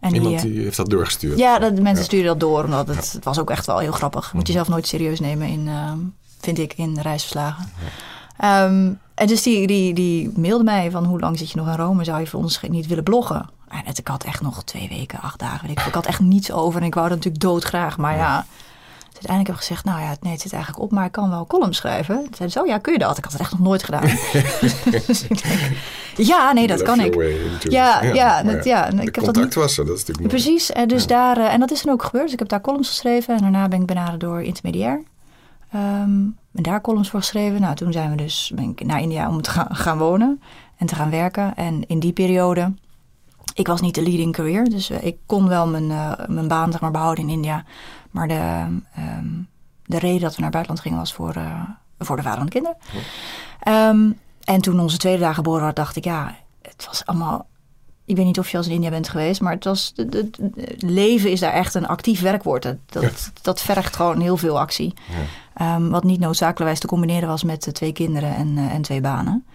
En Iemand die heeft dat doorgestuurd. ja, dat, de mensen Ja. stuurden dat door, omdat het, het was ook echt wel heel grappig. Moet je zelf nooit serieus nemen in, ehm, vind ik, in reisverslagen. Ehm, en dus die, die, die mailde mij van hoe lang zit je nog in Rome? Zou je voor ons niet willen bloggen? En het, ik had echt nog twee weken, acht dagen. Ik had echt niets over en ik wou dat natuurlijk doodgraag. Maar ja, dus uiteindelijk heb ik gezegd, nou ja, nee, het zit eigenlijk op, maar ik kan wel columns schrijven. Toen zeiden ze, oh ja, kun je dat? Ik had het echt nog nooit gedaan. [LAUGHS] dus ik denk, ja, nee, dat kan ik. into- Ja, ja, maar dat- ja, ik heb dat niet- was er, dat is natuurlijk. Precies, en, dus daar, eh, en dat is dan ook gebeurd. Dus ik heb daar columns geschreven en daarna ben ik benaderd door Intermediair. Ehm, en daar columns voor geschreven. Nou, toen zijn we dus ben ik naar India om te gaan, gaan wonen en te gaan werken. En in die periode, ik was niet de leading career, dus eh, ik kon wel mijn, eh, mijn baan zeg maar, behouden in India. Maar de, ehm, de reden dat we naar het buitenland gingen was voor, eh, voor de vader van de kinderen. Ehm, en toen onze tweede dag geboren werd, dacht ik, ja, het was allemaal ik weet niet of je als in India bent geweest, maar het was, de, de- de- leven is daar echt een actief werkwoord. Dat, dat, dat vergt gewoon heel veel actie. Ehm, wat niet noodzakelijkwijs te combineren was met twee kinderen en, en twee banen.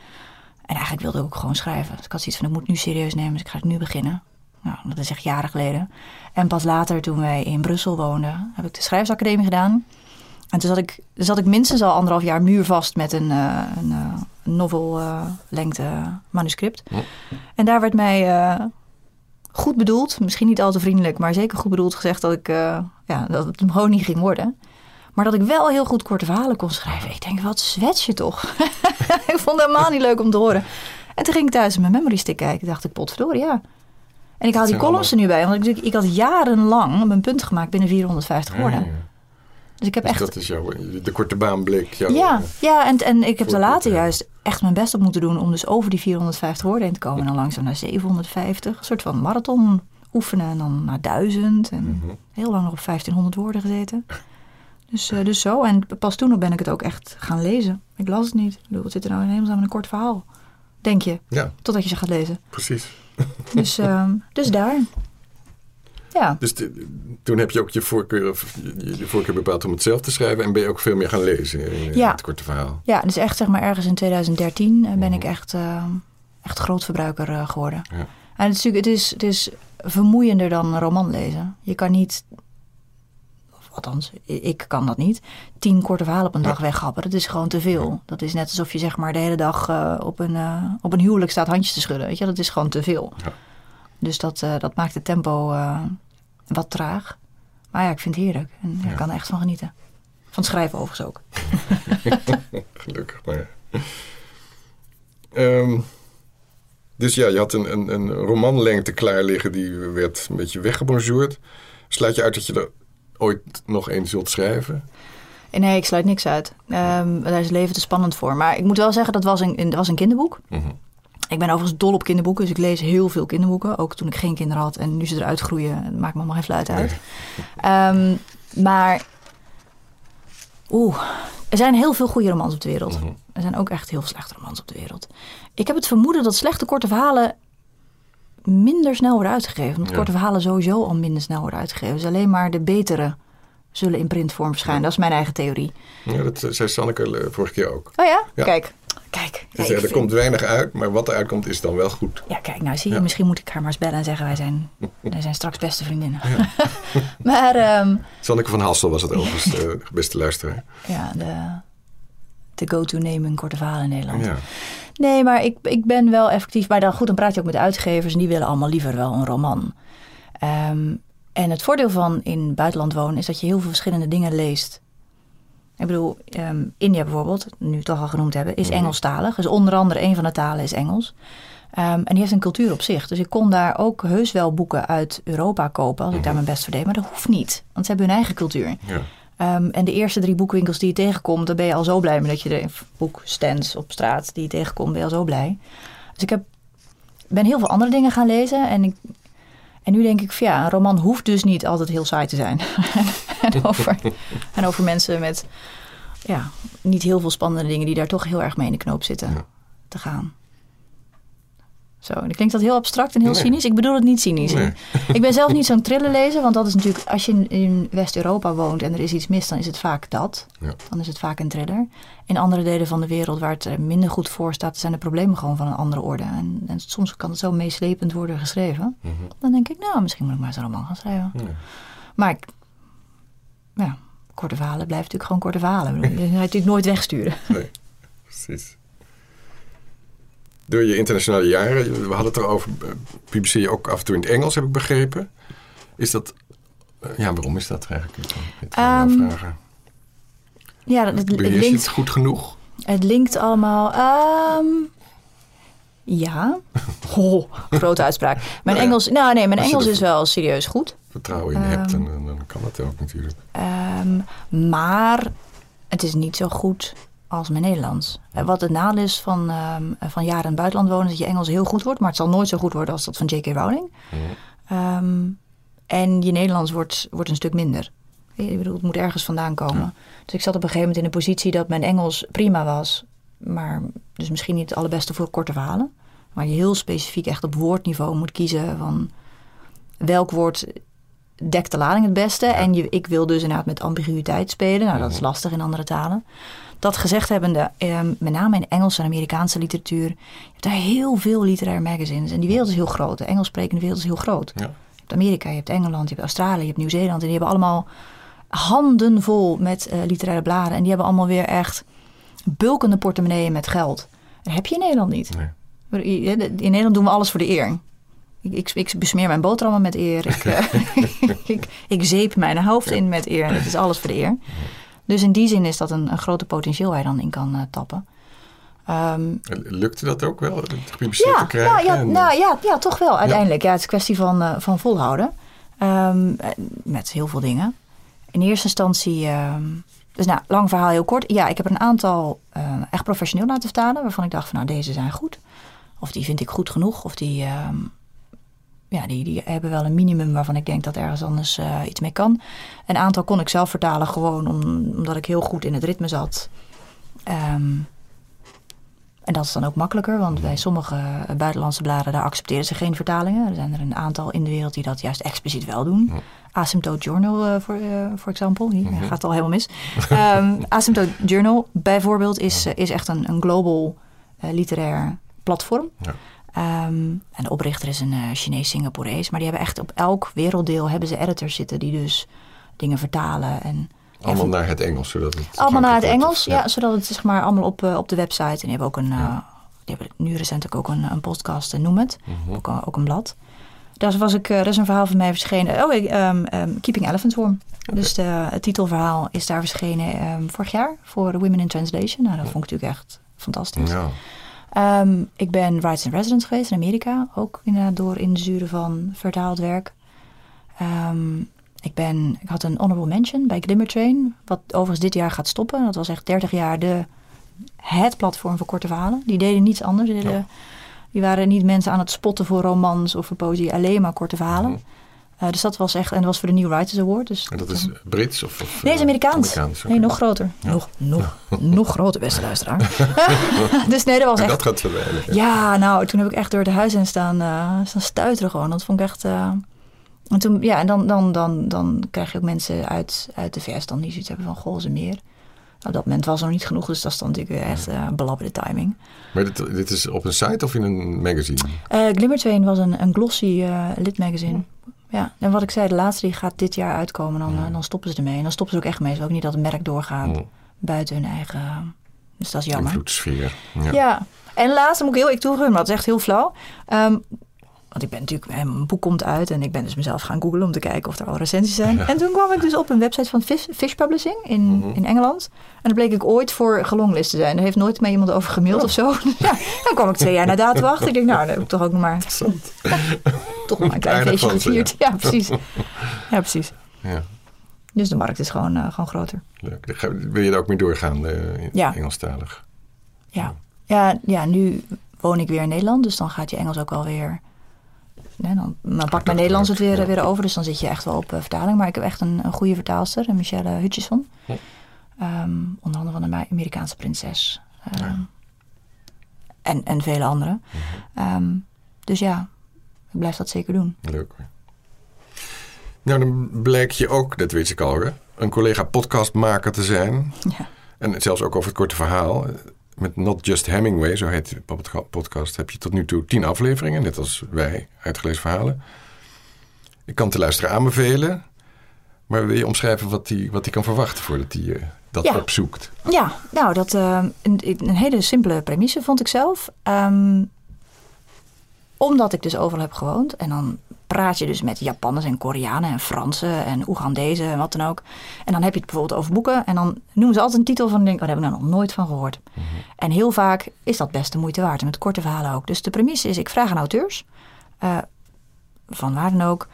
En eigenlijk wilde ik ook gewoon schrijven. Dus ik had zoiets van, ik moet nu serieus nemen, dus ik ga het nu beginnen. Nou, dat is echt jaren geleden. En pas later, toen wij in Brussel woonden, heb ik de schrijfsacademie gedaan. En toen zat ik, zat ik minstens al anderhalf jaar muurvast met een, eh, een eh, novel-lengte manuscript. En daar werd mij goed bedoeld, misschien niet al te vriendelijk, maar zeker goed bedoeld gezegd dat, ik, ja, dat het hem gewoon niet ging worden. Maar dat ik wel heel goed korte verhalen kon schrijven. Ik denk, wat zwets je toch? [LAUGHS] ik vond het helemaal niet leuk om te horen. En toen ging ik thuis in mijn memory stick kijken. dacht ik, potverdorie, ja. En ik haal die columns er nu bij. Want ik, ik had jarenlang mijn punt gemaakt binnen 450 woorden. Ja, ja. Dus ik heb Dus echt... dat is jouw, de korte baanblik. Jouw, Ja, ja en, en ik heb er later ja. juist echt mijn best op moeten doen om dus over die 450 woorden heen te komen. En dan langzaam naar 750. Een soort van marathon oefenen en dan naar 1000. En Mhm. heel lang nog op 1500 woorden gezeten. Dus, eh, dus zo. En pas toen ben ik het ook echt gaan lezen. Ik las het niet. Ik bedoel, zit er nou in hemelsnaam in een kort verhaal? Denk je, ja, totdat je ze gaat lezen. precies. [LAUGHS] Dus, ehm, dus daar. Ja. Dus de- toen heb je ook je voorkeur, je, je voorkeur bepaald om het zelf te schrijven. En ben je ook veel meer gaan lezen in Ja. het korte verhaal. ja, dus echt zeg maar ergens in 2013 eh, ben ik echt, eh, echt grootverbruiker eh, geworden. Ja. En het is het is, het is vermoeiender dan een roman lezen. Je kan niet, althans, ik kan dat niet, tien korte verhalen op een dag weghappen. Dat is gewoon te veel. Dat is net alsof je zeg maar de hele dag eh, op, een, eh, op een huwelijk staat handjes te schudden. Weet je? Dat is gewoon te veel. Ja. Dus dat, eh, dat maakt het tempo wat traag. Maar ja, ik vind het heerlijk. En ja, ik kan er echt van genieten. Van schrijven overigens ook. [LAUGHS] Gelukkig, maar ja. Ehm, dus ja, je had een, een, een romanlengte klaar liggen. Die werd een beetje weggebonjourd. Sluit je uit dat je er ooit nog eens zult schrijven? En Nee, ik sluit niks uit. Ehm, daar is het leven te spannend voor. Maar ik moet wel zeggen, dat was een, dat was een kinderboek. Mhm. Ik ben overigens dol op kinderboeken, dus ik lees heel veel kinderboeken. Ook toen ik geen kinderen had en nu ze eruit groeien, het maakt me allemaal geen fluit uit. Ehm, maar, oeh, er zijn heel veel goede romans op de wereld. Mhm. Er zijn ook echt heel veel slechte romans op de wereld. Ik heb het vermoeden dat slechte korte verhalen minder snel worden uitgegeven. Omdat Ja. korte verhalen sowieso al minder snel worden uitgegeven. Dus alleen maar de betere zullen in printvorm verschijnen. Dat is mijn eigen theorie. Ja, dat eh, zei Sanneke eh, vorige keer ook. Oh ja? Ja. Kijk, Kijk, Dus, eh, er vind- komt weinig uit, maar wat eruit komt is dan wel goed. ja, kijk, nou zie je, misschien moet ik haar maar eens bellen en zeggen: wij zijn, [LAUGHS] wij zijn straks beste vriendinnen. [LAUGHS] maar ehm, Zanneke van Hassel was het overigens, [LAUGHS] beste luisteraar. ja, de, de go-to name in korte verhalen in Nederland. Ja. Nee, maar ik, ik ben wel effectief. Maar dan goed, dan praat je ook met uitgevers en die willen allemaal liever wel een roman. Ehm, en het voordeel van in het buitenland wonen is dat je heel veel verschillende dingen leest. Ik bedoel, ehm, India bijvoorbeeld, nu toch al genoemd hebben, is Engelstalig. Dus onder andere een van de talen is Engels. Ehm, en die heeft een cultuur op zich. Dus ik kon daar ook heus wel boeken uit Europa kopen als ik daar mijn best voor deed. Maar dat hoeft niet, want ze hebben hun eigen cultuur. Ja. Ehm, en de eerste drie boekwinkels die je tegenkomt, daar ben je al zo blij mee dat je de boekstands op straat die je tegenkomt, ben je al zo blij. Dus ik heb, ben heel veel andere dingen gaan lezen en, ik, en nu denk ik van ja, een roman hoeft dus niet altijd heel saai te zijn. [LAUGHS] en, over, [LAUGHS] en over mensen met ja, niet heel veel spannende dingen die daar toch heel erg mee in de knoop zitten Ja. te gaan. Zo, en klinkt dat heel abstract en heel Nee. cynisch. Ik bedoel het niet cynisch. Nee. Ik ben zelf niet zo'n thrillerlezer, want dat is natuurlijk... Als je in, in West-Europa woont en er is iets mis, dan is het vaak dat. Ja. Dan is het vaak een thriller. In andere delen van de wereld waar het er minder goed voor staat... zijn de problemen gewoon van een andere orde. En, en soms kan het zo meeslepend worden geschreven. Mhm. Dan denk ik, nou, misschien moet ik maar eens een roman gaan schrijven. Ja. Maar ik, ja, korte verhalen blijven natuurlijk gewoon korte verhalen. Je ga je natuurlijk nooit wegsturen. Nee, precies. Door je internationale jaren, we hadden het erover, eh, publiceer je ook af en toe in het Engels, heb ik begrepen. Is dat, eh, ja, waarom is dat eigenlijk? Ik het jou Ehm, vragen. Ja, het, het, je linkt, het goed genoeg? het linkt allemaal... ehm, ja. [LAUGHS] Oh, grote uitspraak. Mijn Nou ja, Engels, nou nee, mijn je Engels is wel serieus goed. Vertrouwen in hebt, Ehm. en, dan- dan kan dat ook natuurlijk. Ehm, maar het is niet zo goed als mijn Nederlands. En wat het nadeel is van, ehm, van jaren in het buitenland wonen... is dat je Engels heel goed wordt. Maar het zal nooit zo goed worden als dat van J.K. Rowling. Ehm, en je Nederlands wordt, wordt een stuk minder. Ik bedoel, het moet ergens vandaan komen. Dus ik zat op een gegeven moment in een positie dat mijn Engels prima was. Maar dus misschien niet het allerbeste voor korte verhalen. Maar je heel specifiek echt op woordniveau moet kiezen van welk woord dekt de lading het beste. En je, ik wil dus inderdaad met ambiguïteit spelen. Nou, dat is lastig in andere talen. Dat gezegd hebbende, ehm, met name in Engelse en Amerikaanse literatuur... je hebt daar heel veel literaire magazines. En die wereld is heel groot. De Engels sprekende wereld is heel groot. Ja. Je hebt Amerika, je hebt Engeland, je hebt Australië, je hebt Nieuw-Zeeland. En die hebben allemaal handen vol met eh, literaire bladen. En die hebben allemaal weer echt bulkende portemonneeën met geld. Dat heb je in Nederland niet. Nee. In Nederland doen we alles voor de eer. Ik, ik, ik besmeer mijn boterhammen met eer. Ik, [LAUGHS] eh, [LAUGHS] ik, ik zeep mijn hoofd in met eer. Het is alles voor de eer. Dus in die zin is dat een, een grote potentieel waar je dan in kan eh, tappen. Ehm, Lukte dat ook wel, het gepubliceerd ja, te krijgen? nou, ja, En, nou, ja, ja, toch wel uiteindelijk. Ja. het is een kwestie van, eh, van volhouden. Ehm, eh, met heel veel dingen. In eerste instantie... ehm, dus nou, lang verhaal heel kort. Ja, ik heb een aantal eh, echt professioneel laten vertalen... waarvan ik dacht van, nou, deze zijn goed. Of die vind ik goed genoeg. Of die, ja, die, die hebben wel een minimum waarvan ik denk dat ergens anders eh, iets mee kan. Een aantal kon ik zelf vertalen gewoon om, omdat ik heel goed in het ritme zat. Ehm, en dat is dan ook makkelijker, want bij sommige buitenlandse bladen daar accepteren ze geen vertalingen. Er zijn er een aantal in de wereld die dat juist expliciet wel doen. Asymptote Journal, eh, voor eh, voor example. Hier gaat het al helemaal mis. [LAUGHS] Ehm Asymptote Journal bijvoorbeeld is, is echt een, een global literair platform. Ja. Ehm, en de oprichter is een eh, Chinees-Singaporees. Maar die hebben echt op elk werelddeel hebben ze editors zitten die dus dingen vertalen. En, Allemaal naar het Engels, zodat het... allemaal naar het. Engels, ja. zodat het zeg maar allemaal op, eh, op de website. En die hebben ook een, eh, die hebben nu recentelijk ook een, een podcast, noem het. ook, een- ook een blad. Daar was ik, er is een verhaal van mij verschenen. Oh, ik, ehm, ehm, Keeping Elephants Warm. Dus de, het titelverhaal is daar verschenen vorig jaar voor Women in Translation. Nou, dat vond ik natuurlijk echt fantastisch. Ja. Ehm, ik ben Writers in Residence geweest in Amerika. Ook inderdaad door inzuren van vertaald werk. Ehm, ik, ben, ik had een honorable mention bij Glimmer Train. Wat overigens dit jaar gaat stoppen. Dat was echt 30 jaar de, het platform voor korte verhalen. Die deden niets anders. Die, deden- die waren niet mensen aan het spotten voor romans of voor poëzie. Alleen maar korte verhalen. Eh, dus dat was echt... En dat was voor de New Writers Award. Dus En dat is Brits of... of Nee, het is eh, Amerikaans. Nee, nog groter. Nog, nog, [LAUGHS] nog groter, beste luisteraar. [LAUGHS] dus nee, dat was En echt... dat gaat verwijderen. Ja, nou, toen heb ik echt door de huis in staan, eh, staan stuiteren gewoon. Dat vond ik echt... eh, en toen, ja, en dan, dan, dan, dan krijg je ook mensen uit, uit de VS dan die zoiets hebben van, goh, ze meer. Op dat moment was er nog niet genoeg, dus dat is dan natuurlijk weer echt uh, belabberde timing. Maar dit, dit, is op een site of in een magazine? Uh, Glimmertrain was een, een glossy uh, lidmagazine. Ja, en wat ik zei, de laatste die gaat dit jaar uitkomen, dan, mm. dan stoppen ze ermee. En dan stoppen ze ook echt mee. Ze ook niet dat het merk doorgaat mm. buiten hun eigen... Dus dat is jammer. Invloedssfeer. Ja. ja. En laatste moet ik heel ik toegeven, maar dat is echt heel flauw. Um, want ik ben natuurlijk, mijn boek komt uit en ik ben dus mezelf gaan googlen om te kijken of er al recensies zijn. En toen kwam ik dus op een website van Fish, Fish Publishing in, mm in Engeland. En dan bleek ik ooit voor gelonglist te zijn. Er heeft nooit meer iemand over gemaild oh. of zo. [LAUGHS] ja, dan kwam ik twee jaar na datum achter. Ik denk, nou, dan heb ik toch ook nog maar, [LAUGHS] toch maar een klein feestje gevierd. Ja. precies. Ja, precies. Ja. Dus de markt is gewoon, uh, gewoon groter. Leuk. Wil je er ook mee doorgaan, uh, ja. Engelstalig? Ja. Ja, ja, nu woon ik weer in Nederland. Dus dan gaat je Engels ook wel weer dan, dan pakt mijn Nederlands het weer, weer over. Dus dan zit je echt wel op uh, vertaling. Maar ik heb echt een, een goede vertaalster, Michelle Hutchison. Um, onder andere van de Amerikaanse prinses. Um, en, en vele anderen. Um, dus ja, ik blijf dat zeker doen. Leuk. Nou, dan blijk je ook, dat weet ik al, een collega podcastmaker te zijn. Ja. En zelfs ook over het korte verhaal met Not Just Hemingway, zo heet de podcast, heb je tot nu toe tien afleveringen, net als wij, uitgelezen verhalen. Ik kan te luisteren aanbevelen, maar wil je omschrijven wat hij wat kan verwachten voordat hij uh, dat opzoekt? Ja, nou, dat, uh, een, een, hele simpele premisse vond ik zelf. Um, omdat ik dus overal heb gewoond en dan praat je dus met Japanners en Koreanen en Fransen en Oegandezen en wat dan ook. En dan heb je het bijvoorbeeld over boeken en dan noemen ze altijd een titel van denk, oh, daar heb ik nou nog nooit van gehoord. Mhm. En heel vaak is dat best de moeite waard en met korte verhalen ook. Dus de premisse is, ik vraag aan auteurs, uh, van waar dan ook,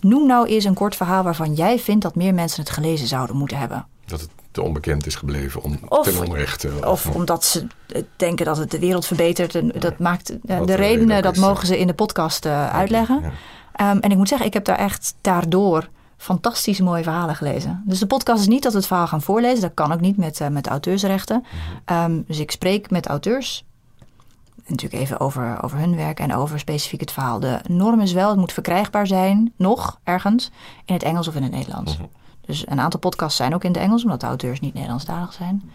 noem nou eens een kort verhaal waarvan jij vindt dat meer mensen het gelezen zouden moeten hebben. Dat het te onbekend is gebleven om, of, ten onrechte. Of, of, omdat ze denken dat het de wereld verbetert. En dat maakt de redenen, dat mogen ze in de podcast uh, uitleggen. Um, en ik moet zeggen, ik heb daar echt daardoor fantastisch mooie verhalen gelezen. Dus de podcast is niet dat we het verhaal gaan voorlezen. Dat kan ook niet met, uh, met auteursrechten. Um, dus ik spreek met auteurs. Natuurlijk even over, over hun werk en over specifiek het verhaal. De norm is wel, het moet verkrijgbaar zijn, nog ergens, in het Engels of in het Nederlands. Mhm. Dus een aantal podcasts zijn ook in het Engels, omdat de auteurs niet Nederlandstalig zijn.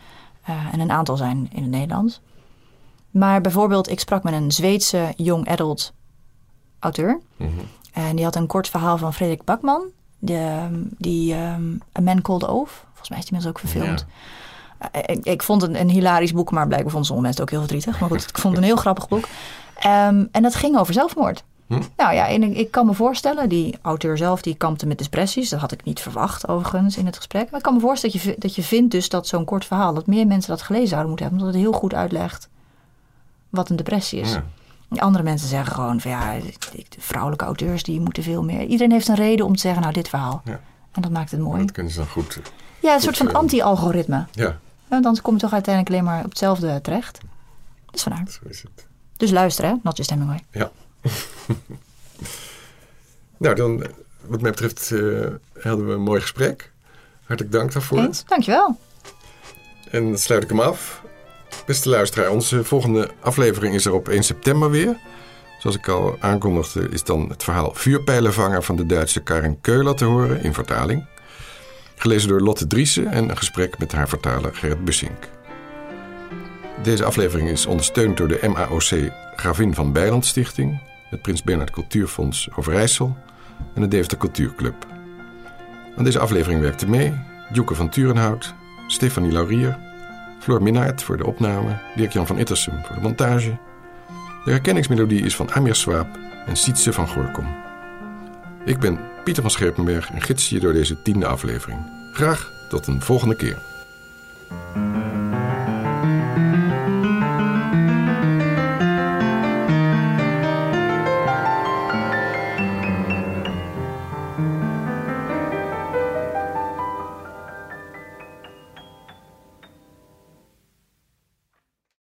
Uh, en een aantal zijn in het Nederlands. Maar bijvoorbeeld, ik sprak met een Zweedse young adult auteur. Mhm. En die had een kort verhaal van Frederik Bakman. De, die um, A Man Called Oath. Volgens mij is die inmiddels ook verfilmd. Eh, ik, ik, vond het een, hilarisch boek, maar blijkbaar vonden sommige mensen het ook heel verdrietig. Maar goed, ik vond het een heel grappig boek. Um, en dat ging over zelfmoord. Hm? Nou ja, en ik, ik, kan me voorstellen, die auteur zelf die kampte met depressies. Dat had ik niet verwacht overigens in het gesprek. Maar ik kan me voorstellen dat je, dat je vindt dus dat zo'n kort verhaal... dat meer mensen dat gelezen zouden moeten hebben. Omdat het heel goed uitlegt wat een depressie is. Ja. Andere mensen zeggen gewoon van ja, de vrouwelijke auteurs die moeten veel meer. Iedereen heeft een reden om te zeggen, nou, dit verhaal. Ja. En dat maakt het mooi. dat kunnen ze dan goed. Ja, een soort van uh, anti-algoritme. Ja. Want dan kom je toch uiteindelijk alleen maar op hetzelfde terecht. Dus vandaar. Zo is het. Dus luisteren, hè? Not just Hemingway. Ja. [LAUGHS] nou, dan, wat mij betreft, uh, hadden we een mooi gesprek. Hartelijk dank daarvoor. Eens, dankjewel. En dan sluit ik hem af. Beste luisteraar, onze volgende aflevering is er op 1 september weer. Zoals ik al aankondigde, is dan het verhaal Vuurpijlenvanger van de Duitse Karin Keuler te horen in vertaling. Gelezen door Lotte Driessen en een gesprek met haar vertaler Gerrit Bussink. Deze aflevering is ondersteund door de MAOC Gravin van Bijland Stichting, het Prins Bernhard Cultuurfonds Overijssel en de Deventer Cultuurclub. Aan deze aflevering werkte mee Joeke van Turenhout, Stefanie Laurier, Floor Minnaert voor de opname, Dirk-Jan van Ittersum voor de montage. De herkenningsmelodie is van Amir Swaap en Sietse van Gorkom. Ik ben Pieter van Scherpenberg en gids je door deze tiende aflevering. Graag tot een volgende keer.